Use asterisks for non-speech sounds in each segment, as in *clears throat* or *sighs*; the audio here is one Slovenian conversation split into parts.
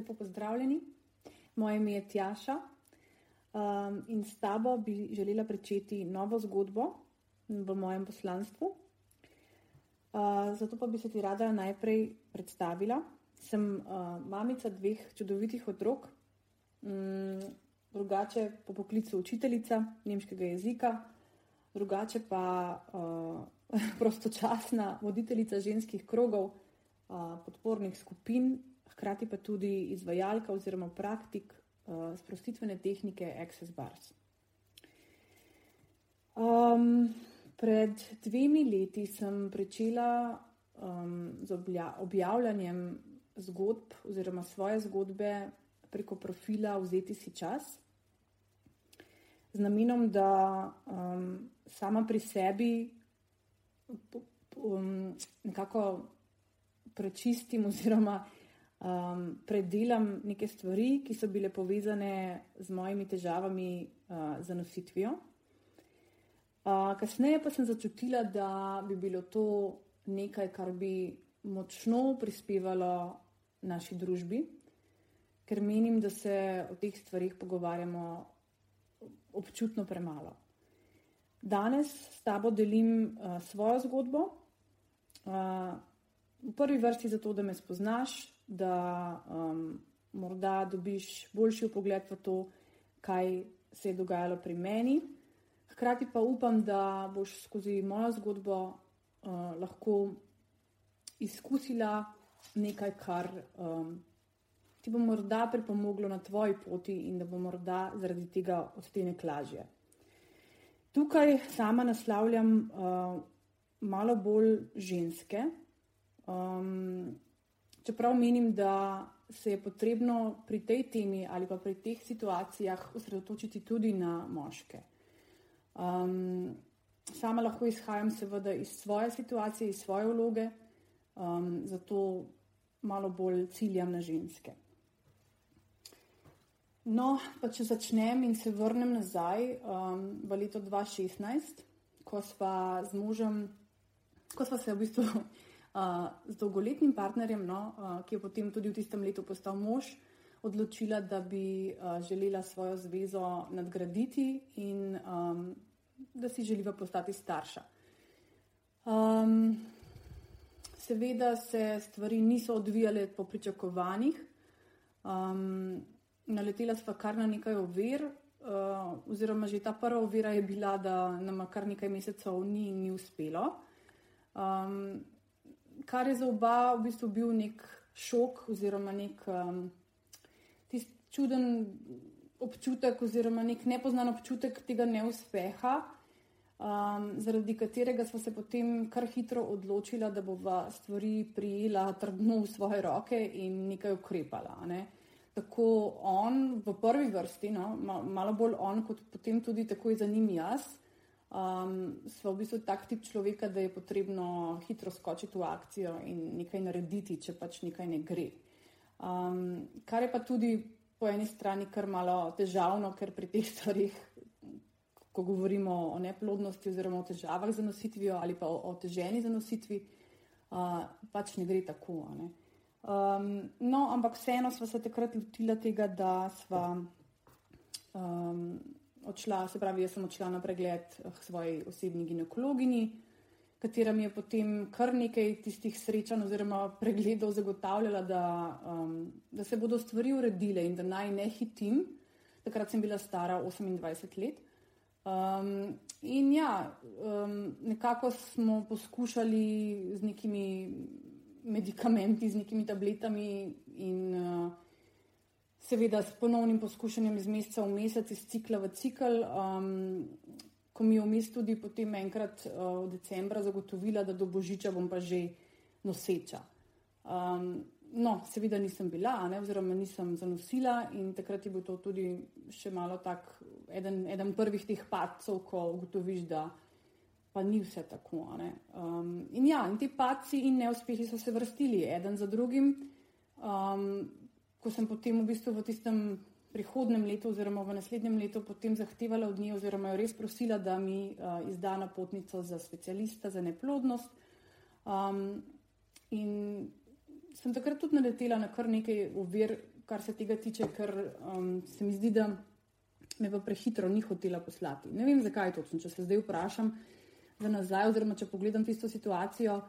lepo pozdravljeni. Moje ime je Tjaša um, in s tabo bi želela začeti novo zgodbo v mojem poslanstvu. Uh, zato pa bi se ti rada najprej predstavila. Sem uh, mamica dveh čudovitih otrok, um, drugače po poklicu učiteljica nemškega jezika, drugače pa uh, *laughs* prostočasna voditeljica ženskih krogov, uh, podpornih skupin hkrati pa tudi izvajalka oziroma praktik uh, sprostitvene tehnike Access Bars. Um, pred dvemi leti sem začela um, z objavljanjem zgodb oziroma svoje zgodbe preko profila Vzeti si čas, z namenom, da um, sama pri sebi um, nekako prečistim oziroma um, predelam neke stvari, ki so bile povezane z mojimi težavami uh, za nositvijo. Uh, kasneje pa sem začutila, da bi bilo to nekaj, kar bi močno prispevalo naši družbi, ker menim, da se o teh stvarih pogovarjamo občutno premalo. Danes s tabo delim uh, svojo zgodbo, uh, v prvi vrsti zato, da me spoznaš, da um, morda dobiš boljši pogled v to, kaj se je dogajalo pri meni. Hkrati pa upam, da boš skozi mojo zgodbo uh, lahko izkusila nekaj, kar um, ti bo morda pripomoglo na tvoji poti in da bo morda zaradi tega odtenek lažje. Tukaj sama naslavljam uh, malo bolj ženske. Um, Čeprav menim, da se je potrebno pri tej temi ali pa pri teh situacijah osredotočiti tudi na moške. Um, sama lahko izhajam seveda iz svoje situacije, iz svoje vloge, um, zato malo bolj ciljam na ženske. No, pa če začnem in se vrnem nazaj um, v leto 2016, ko sva z možem, ko sva se v bistvu z dolgoletnim partnerjem, no, ki je potem tudi v tistem letu postal mož, odločila, da bi želela svojo zvezo nadgraditi in um, da si želiva postati starša. Um, seveda se stvari niso odvijale po pričakovanjih. Um, naletela sva kar na nekaj ovir, uh, oziroma že ta prva ovira je bila, da nam kar nekaj mesecev ni, ni uspelo. Um, kar je za oba v bistvu bil nek šok, oziroma nek um, čuden občutek, oziroma nek nepoznan občutek tega neuspeha, um, zaradi katerega smo se potem kar hitro odločili, da bova stvari prijela trdno v svoje roke in nekaj ukrepala. Ne. Tako on v prvi vrsti, no, malo bolj on, kot potem tudi takoj za njim jaz um, smo v bistvu tak tip človeka, da je potrebno hitro skočiti v akcijo in nekaj narediti, če pač nekaj ne gre. Um, kar je pa tudi po eni strani kar malo težavno, ker pri teh stvarih, ko govorimo o neplodnosti oziroma o težavah za nositvijo ali pa o, o teženi za nositvi, uh, pač ne gre tako. Ne? Um, no, ampak vseeno smo se takrat lotili tega, da smo um, odšla, se pravi, jaz sem odšla na pregled k eh, svoji osebni ginekologini, katera mi je potem kar nekaj tistih srečanj oziroma pregledov zagotavljala, da, um, da se bodo stvari uredile in da naj ne hitim. Takrat sem bila stara 28 let. Um, in ja, um, nekako smo poskušali z nekimi medikamenti, z nekimi tabletami in uh, seveda s ponovnim poskušanjem iz meseca v mesec, iz cikla v cikl. Um, ko mi je vmes tudi potem enkrat uh, v decembru zagotovila, da do božiča bom pa že noseča. Um, no, seveda nisem bila, ne, oziroma nisem zanosila in takrat je bil to tudi še malo tak, eden, eden prvih teh padcev, ko ugotoviš, da pa ni vse tako. Um, in ja, in ti padci in neuspehi so se vrstili, eden za drugim. Um, ko sem potem v bistvu v tistem prihodnem letu oziroma v naslednjem letu potem zahtevala od nje oziroma jo res prosila, da mi uh, izda napotnico za specialista za neplodnost. Um, in sem takrat tudi naletela na kar nekaj ovir, kar se tega tiče, ker um, se mi zdi, da me pa prehitro ni hotela poslati. Ne vem, zakaj točno, če se zdaj vprašam za nazaj, oziroma če pogledam tisto situacijo.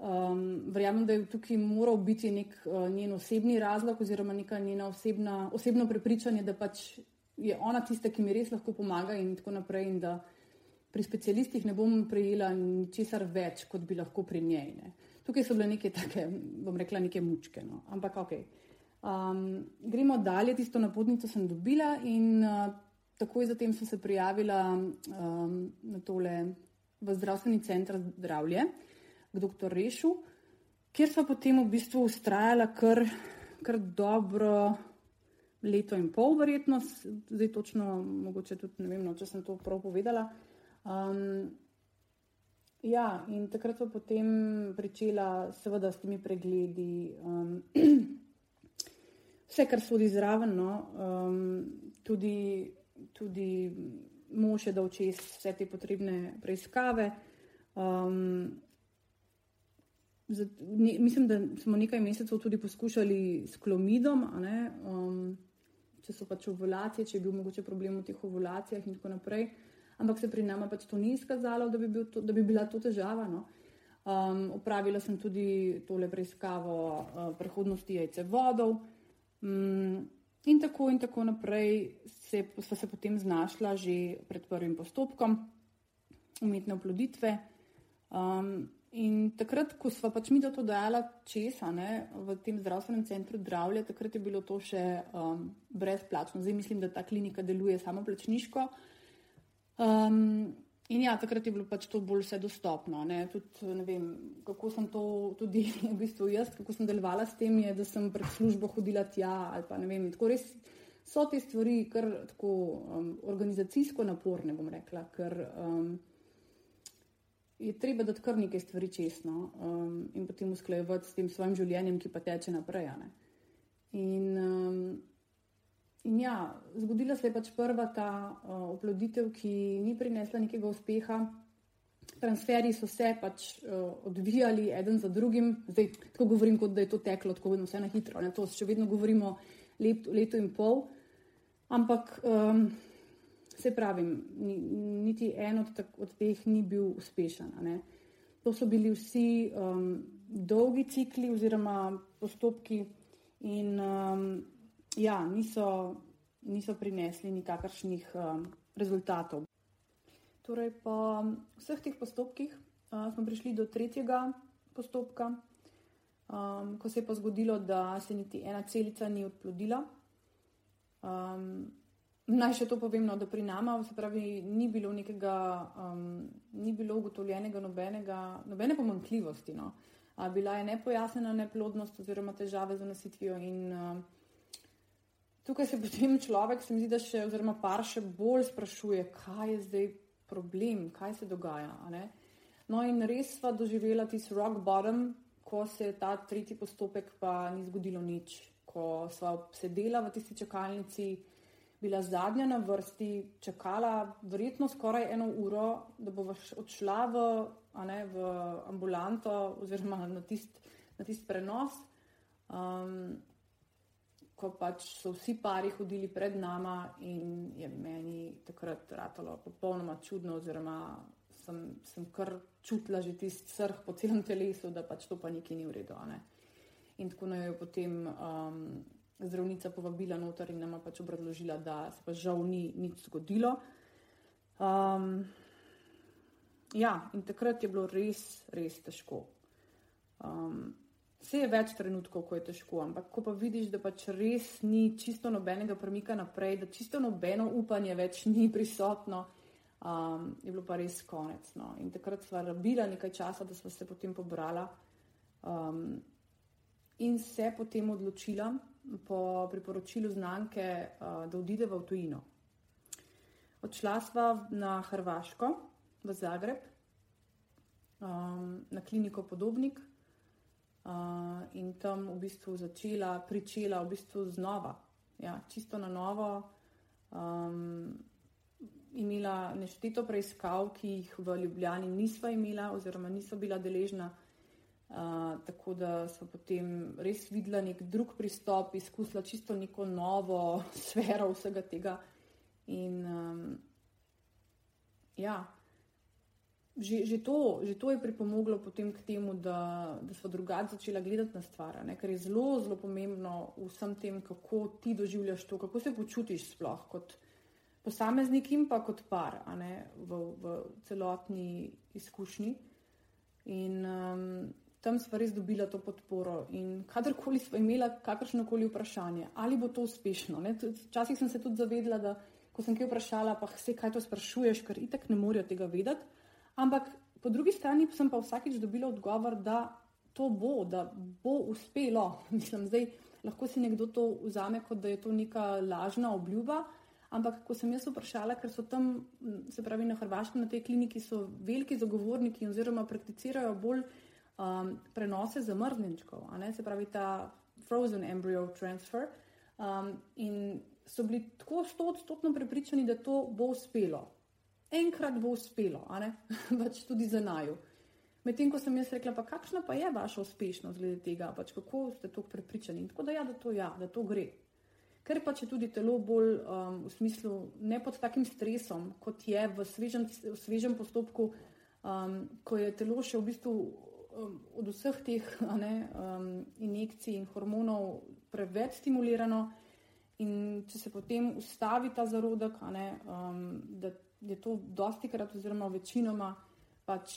Um, verjamem, da je tukaj moral biti nek uh, njen osebni razlog, oziroma neka njena osebna, osebno prepričanje, da pač je ona tista, ki mi res lahko pomaga, in tako naprej. In pri specialistih ne bom prejela ničesar več, kot bi lahko pri njej. Ne. Tukaj so bile neke take, bom rekla, neke mučke. No. Ampak ok. Um, gremo dalje, tisto napotnico sem dobila in uh, takoj zatem sem se prijavila um, na tole v zdravstveni center zdravlje k dr. Rešu, kjer so potem v bistvu ustrajala kar, kar dobro leto in pol, verjetno, zdaj točno, mogoče tudi ne vem, no, če sem to prav povedala. Um, ja, in takrat so potem pričela, seveda, s temi pregledi. Um, Vse, kar sodi zraven, no, um, tudi, tudi mož je dal čez vse te potrebne preiskave. Um, ne, mislim, da smo nekaj mesecev tudi poskušali s klomidom, um, če so pač ovulacije, če je bil mogoče problem v teh ovulacijah in tako naprej. Ampak se pri nama pač to ni izkazalo, da bi, bil to, da bi bila to težava. No. Um, opravila sem tudi tole preiskavo uh, prehodnosti jajce vodov. Um, in tako in tako naprej se, sva se potem znašla že pred prvim postopkom umetne oploditve. Um, In takrat, ko smo pač mi to dajali česa ne, v tem zdravstvenem centru zdravlja, takrat je bilo to še um, brezplačno. Zdaj mislim, da ta klinika deluje samo plačniško. Um, in ja, takrat je bilo pač to bolj vse dostopno. Ne. Tud, ne vem, kako sem to tudi *laughs* v bistvu jaz, kako sem delovala s tem, je, da sem pred službo hodila tja ali pa ne vem. Tako res so te stvari kar tako um, organizacijsko naporne, bom rekla. Ker, um, je treba dati kar nekaj stvari čestno um, in potem usklajevati s tem svojim življenjem, ki pa teče naprej. In, um, in ja, zgodila se je pač prva ta uh, oploditev, ki ni prinesla nekega uspeha. Transferi so se pač uh, odvijali eden za drugim, zdaj tako govorim, kot da je to teklo tako vse na hitro. Ne? To še vedno govorimo let, leto in pol. Ampak um, se pravi, niti en od, tak, od teh ni bil uspešen. To so bili vsi um, dolgi cikli oziroma postopki in um, ja, niso, niso prinesli nikakršnih um, rezultatov. Torej, po vseh teh postopkih uh, smo prišli do tretjega postopka, um, ko se je pa zgodilo, da se niti ena celica ni odplodila. Um, Naj še to povem, no, da pri nama pravi, ni, bilo nekega, um, ni bilo ugotovljenega nobenega, nobene pomankljivosti. No. A, bila je nepojasnjena neplodnost oziroma težave z nositvijo. In, uh, tukaj se potem človek, se mi zdi, da še, oziroma par še bolj sprašuje, kaj je zdaj problem, kaj se dogaja. No, in res sva doživela tisti rock bottom, ko se je ta tretji postopek pa ni zgodilo nič, ko sva sedela v tisti čakalnici bila zadnja na vrsti, čakala verjetno skoraj eno uro, da bo odšla v, ne, v ambulanto oziroma na tisti tist prenos. Um, ko pač so vsi pari hodili pred nama in je meni takrat ratalo popolnoma čudno, oziroma sem, sem kar čutila že tisti srh po celem telesu, da pač to pa nekaj ni v redu. In tako naj jo potem. Um, zdravnica povabila noter in nama pač obrazložila, da se pa žal ni nič zgodilo. Um, ja, in takrat je bilo res, res težko. Um, Vse je več trenutkov, ko je težko, ampak ko pa vidiš, da pač res ni čisto nobenega premika naprej, da čisto nobeno upanje več ni prisotno, um, je bilo pa res konec. No. In takrat sva rabila nekaj časa, da sva se potem pobrala um, in se potem odločila, po priporočilu znanke, uh, da odideva v tujino. Odšla sva na Hrvaško, v Zagreb, um, na kliniko Podobnik uh, in tam v bistvu začela, pričela v bistvu znova, ja, čisto na novo. Um, imela nešteto preiskav, ki jih v Ljubljani nisva imela, oziroma nisva bila deležna. Uh, tako da smo potem res videli nek drug pristop, izkusila čisto neko novo *laughs* sfero vsega tega. In um, ja, že, že, to, že to je pripomoglo potem k temu, da, da smo drugače začela gledati na stvar, kar je zelo, zelo pomembno v vsem tem, kako ti doživljaš to, kako se počutiš sploh kot posameznik in pa kot par v, v celotni izkušnji. In um, tam smo res dobila to podporo. In kadarkoli smo imeli kakršno koli vprašanje, ali bo to uspešno. Včasih sem se tudi zavedla, da ko sem kaj vprašala, pa vse, kaj to sprašuješ, ker itek ne morejo tega vedeti. Ampak po drugi strani sem pa vsakič dobila odgovor, da to bo, da bo uspelo. *laughs* Mislim, zdaj lahko si nekdo to vzame, kot da je to neka lažna obljuba. Ampak, ko sem jaz vprašala, ker so tam, se pravi, na Hrvaškem, na tej kliniki, so veliki zagovorniki oziroma prakticirajo bolj um, prenose zamrznjenčkov, se pravi ta frozen embryo transfer. Um, in so bili tako stotno prepričani, da to bo uspelo. Enkrat bo uspelo, *laughs* pač tudi za naju. Medtem ko sem jaz rekla, pa kakšna pa je vaša uspešnost glede tega, pač kako ste tako prepričani. In tako da ja, da to ja, da to gre. Ker pa če tudi telo bolj um, v smislu ne pod takim stresom, kot je v svežem, v svežem postopku, um, ko je telo še v bistvu od vseh teh ne, um, injekcij in hormonov preveč stimulirano. In če se potem ustavi ta zarodek, ne, um, da je to dosti krat, oziroma večinoma, pač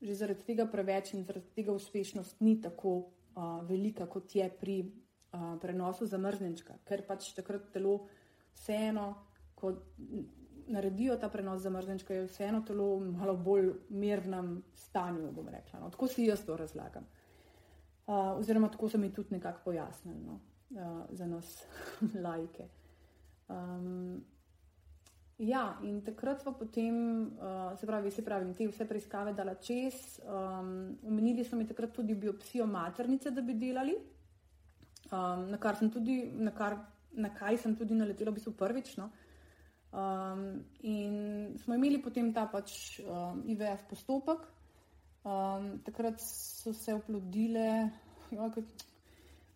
že zaradi tega preveč in zaradi tega uspešnost ni tako uh, velika, kot je pri uh, prenosu zamrznjenčka, ker pač takrat telo vseeno, kot naredijo ta prenos zamrznjenčka, je vseeno telo v malo bolj mirnem stanju. Rekla, no. Tako si jaz to razlagam. Uh, oziroma, tako so mi tudi nekako pojasnili no, uh, za nas, *laughs* lajke. Um, ja, in takrat smo potem, uh, se pravi, se pravi, te vse preiskave dala čez. Um, omenili so mi takrat tudi biopsijo maternice, da bi delali, um, na kar sem tudi, na, kar, na kaj sem tudi naletela v bistvu prvič. No. Um, in smo imeli potem ta pač um, IVF postopek. Um, takrat so se oplodile, jo,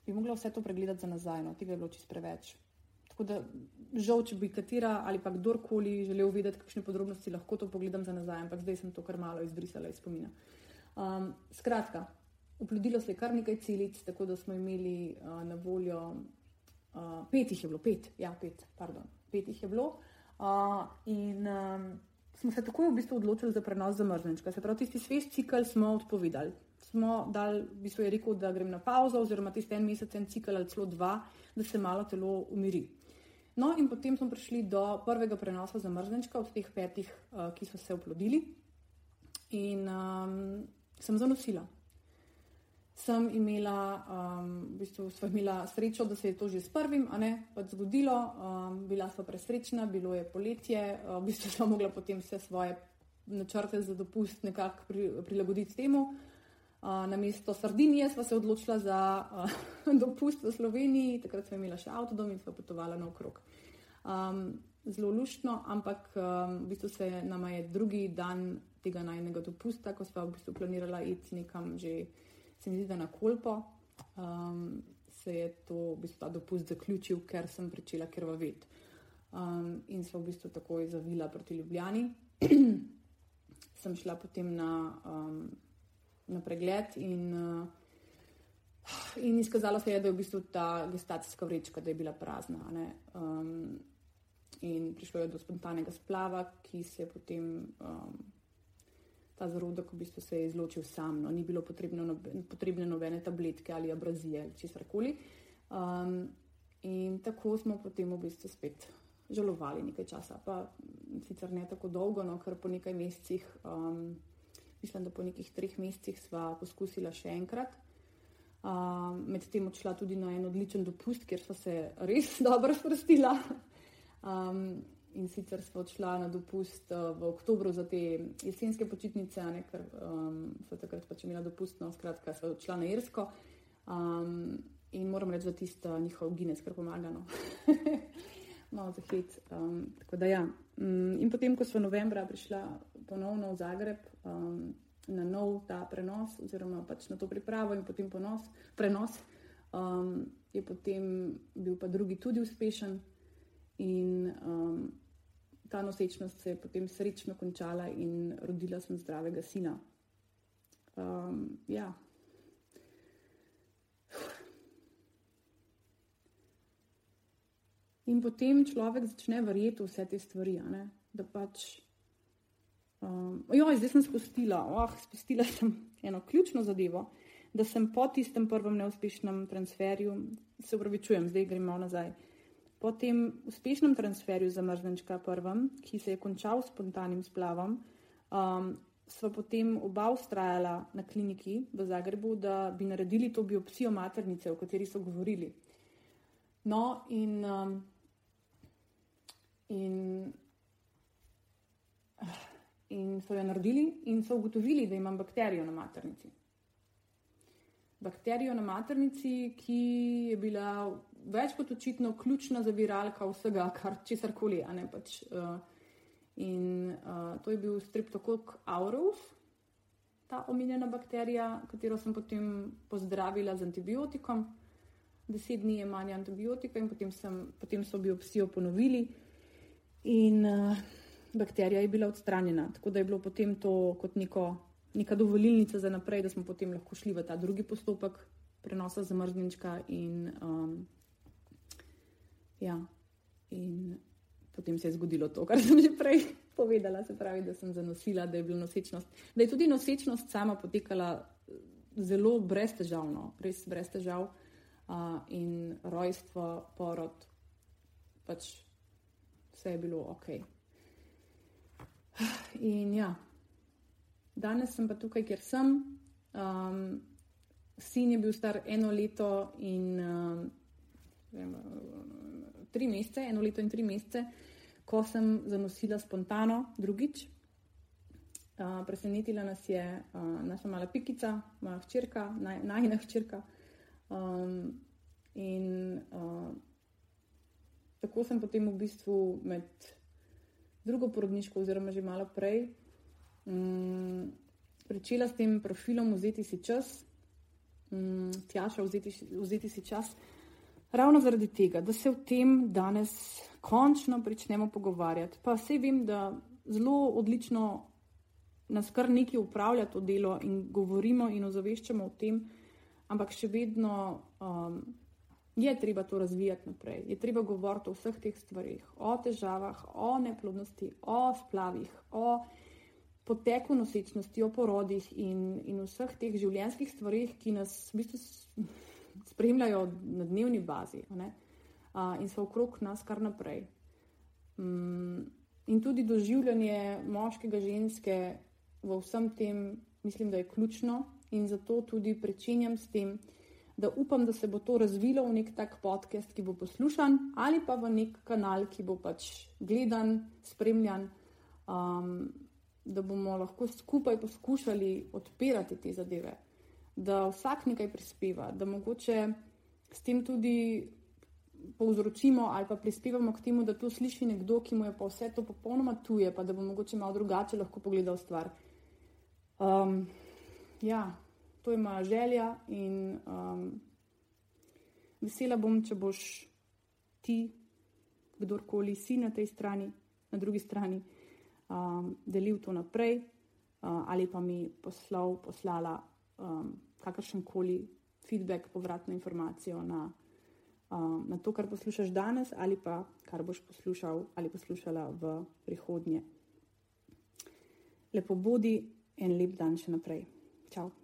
bi mogla vse to pregledati za nazaj, no, tega je bilo čisto preveč. Tako da, žal, če bi katera ali pa kdorkoli želel vedeti, kakšne podrobnosti, lahko to pogledam za nazaj, ampak zdaj sem to kar malo izbrisala iz spomina. Um, skratka, oplodilo se je kar nekaj celic, tako da smo imeli uh, na voljo, uh, pet jih je bilo, pet, ja, pet, pardon, je bilo. Uh, in um, smo se takoj v bistvu odločili za prenos zamrznjenčka. Se pravi, tisti svež cikl smo odpovedali. Smo dali, v bistvu je rekel, da grem na pauzo, oziroma tisti en mesec, en cikl ali celo dva, da se malo telo umiri. No, in potem smo prišli do prvega prenosa zamrznjenčka od teh petih, uh, ki so se oplodili, in um, sem zanosila sem imela, um, v bistvu imela srečo, da se je to že s prvim pač zgodilo. Um, bila sva presrečna, bilo je poletje, uh, v bistvu sem mogla potem vse svoje načrte za dopust nekako pri, prilagoditi temu. Uh, na mesto Sardinije sva se odločila za uh, *laughs* dopust v Sloveniji, takrat sva imela še avtodom in sva potovala naokrog. Um, zelo luštno, ampak um, v bistvu se nama je drugi dan tega najnega dopusta, ko sva v bistvu planirala iti nekam že se mi zdi, da na kolpo um, se je to v bistvu ta dopust zaključil, ker sem začela krvaveti. Um, in so v bistvu takoj zavila proti Ljubljani. *clears throat* sem šla potem na, um, na pregled in, uh, in izkazalo se je, da je v bistvu ta gestacijska vrečka bila prazna. Um, in prišlo je do spontanega splava, ki se je potem um, ta zarodek v bistvu se je izločil sam, no, ni bilo potrebno nobe, potrebne nobene tabletke ali abrazije ali česar koli. Um, in tako smo potem v bistvu spet žalovali nekaj časa, pa sicer ne tako dolgo, no, ker po nekaj mesecih, um, mislim, da po nekih treh mesecih sva poskusila še enkrat. Um, Medtem odšla tudi na en odličen dopust, kjer sva se res *laughs* dobro sprostila. Um, in sicer smo odšla na dopust uh, v oktobru za te jesenske počitnice, ne, ker um, so takrat pač imela dopust, no skratka, so odšla na Irsko. Um, in moram reči, da tisto njihov Guinness kar pomaga. No. *laughs* Malo za hit. Um, tako da ja. Um, in potem, ko smo novembra prišla ponovno v Zagreb, um, na nov ta prenos, oziroma pač na to pripravo in potem ponos, prenos, um, je potem bil pa drugi tudi uspešen. In um, ta nosečnost se je potem srečno končala in rodila sem zdravega sina. Um, ja. In potem človek začne verjeti vse te stvari, da pač. Um, joj, zdaj sem spustila, oh, spustila sem eno ključno zadevo, da sem po tistem prvem neuspešnem transferju, se upravičujem, zdaj gremo nazaj. Po tem uspešnem transferju za mrznečka prvem, ki se je končal s spontanim splavom, um, sva potem oba ustrajala na kliniki v Zagrebu, da bi naredili to biopsijo maternice, o kateri so govorili. No, in, um, in, in so jo naredili in so ugotovili, da imam bakterijo na maternici. Bakterijo na maternici, ki je bila več kot očitno ključna zaviralka vsega, kar česar koli. Pač, uh, in uh, to je bil streptokok aureus, ta omenjena bakterija, katero sem potem pozdravila z antibiotikom. Deset dni je manj antibiotika, in potem, sem, potem so biopsijo ponovili, in uh, bakterija je bila odstranjena. Tako da je bilo potem to kot neko, neka dovolilnica za naprej, da smo potem lahko šli v ta drugi postopek prenosa zamrznjenčka in um, Ja. In potem se je zgodilo to, kar sem že prej *laughs* povedala, se pravi, da sem zanosila, da je bila nosečnost. Da je tudi nosečnost sama potekala eh, zelo brez težav, no, res brez težav. Uh, in rojstvo, porod, pač vse je bilo ok. *sighs* In ja, danes sem pa tukaj, ker sem. Um, sin je bil star eno leto in um, vem, tri mesece, eno leto in tri mesece, ko sem zanosila spontano drugič. Uh, presenetila nas je uh, naša mala pikica, moja hčerka, naj, najna hčerka. Um, in uh, tako sem potem v bistvu med drugo porodniško, oziroma že malo prej, um, začela s tem profilom vzeti si čas, um, tjaša vzeti, vzeti si čas. Ravno zaradi tega, da se o tem danes končno začnemo pogovarjati. Pa vse vem, da zelo odlično nas kar nekaj upravlja to delo in govorimo in ozaveščamo o tem, ampak še vedno um, je treba to razvijati naprej. Je treba govoriti o vseh teh stvarih, o težavah, o neplodnosti, o splavih, o poteku nosečnosti, o porodih in, in vseh teh življenjskih stvarih, ki nas v bistvu spremljajo na dnevni bazi uh, in so okrog nas kar naprej. Um, in tudi doživljanje moškega, ženske v vsem tem, mislim, da je ključno in zato tudi prečenjam s tem, da upam, da se bo to razvilo v nek tak podcast, ki bo poslušan ali pa v nek kanal, ki bo pač gledan, spremljan. Um, Da bomo lahko skupaj poskušali odpirati te zadeve, da vsak nekaj prispeva, da mogoče s tem tudi povzročimo ali pa prispevamo k temu, da to sliši nekdo, ki mu je pa vse to popolnoma tuje, pa da bo mogoče malo drugače lahko pogledal stvar. Um, ja, to je moja želja in um, vesela bom, če boš ti, kdorkoli si na tej strani, na drugi strani, um, delil to naprej uh, ali pa mi poslal, poslala um, kakršen koli feedback, povratno informacijo na, um, na to, kar poslušaš danes, ali pa kar boš poslušal ali poslušala v prihodnje. Lepo bodi in lep dan še naprej. Ciao.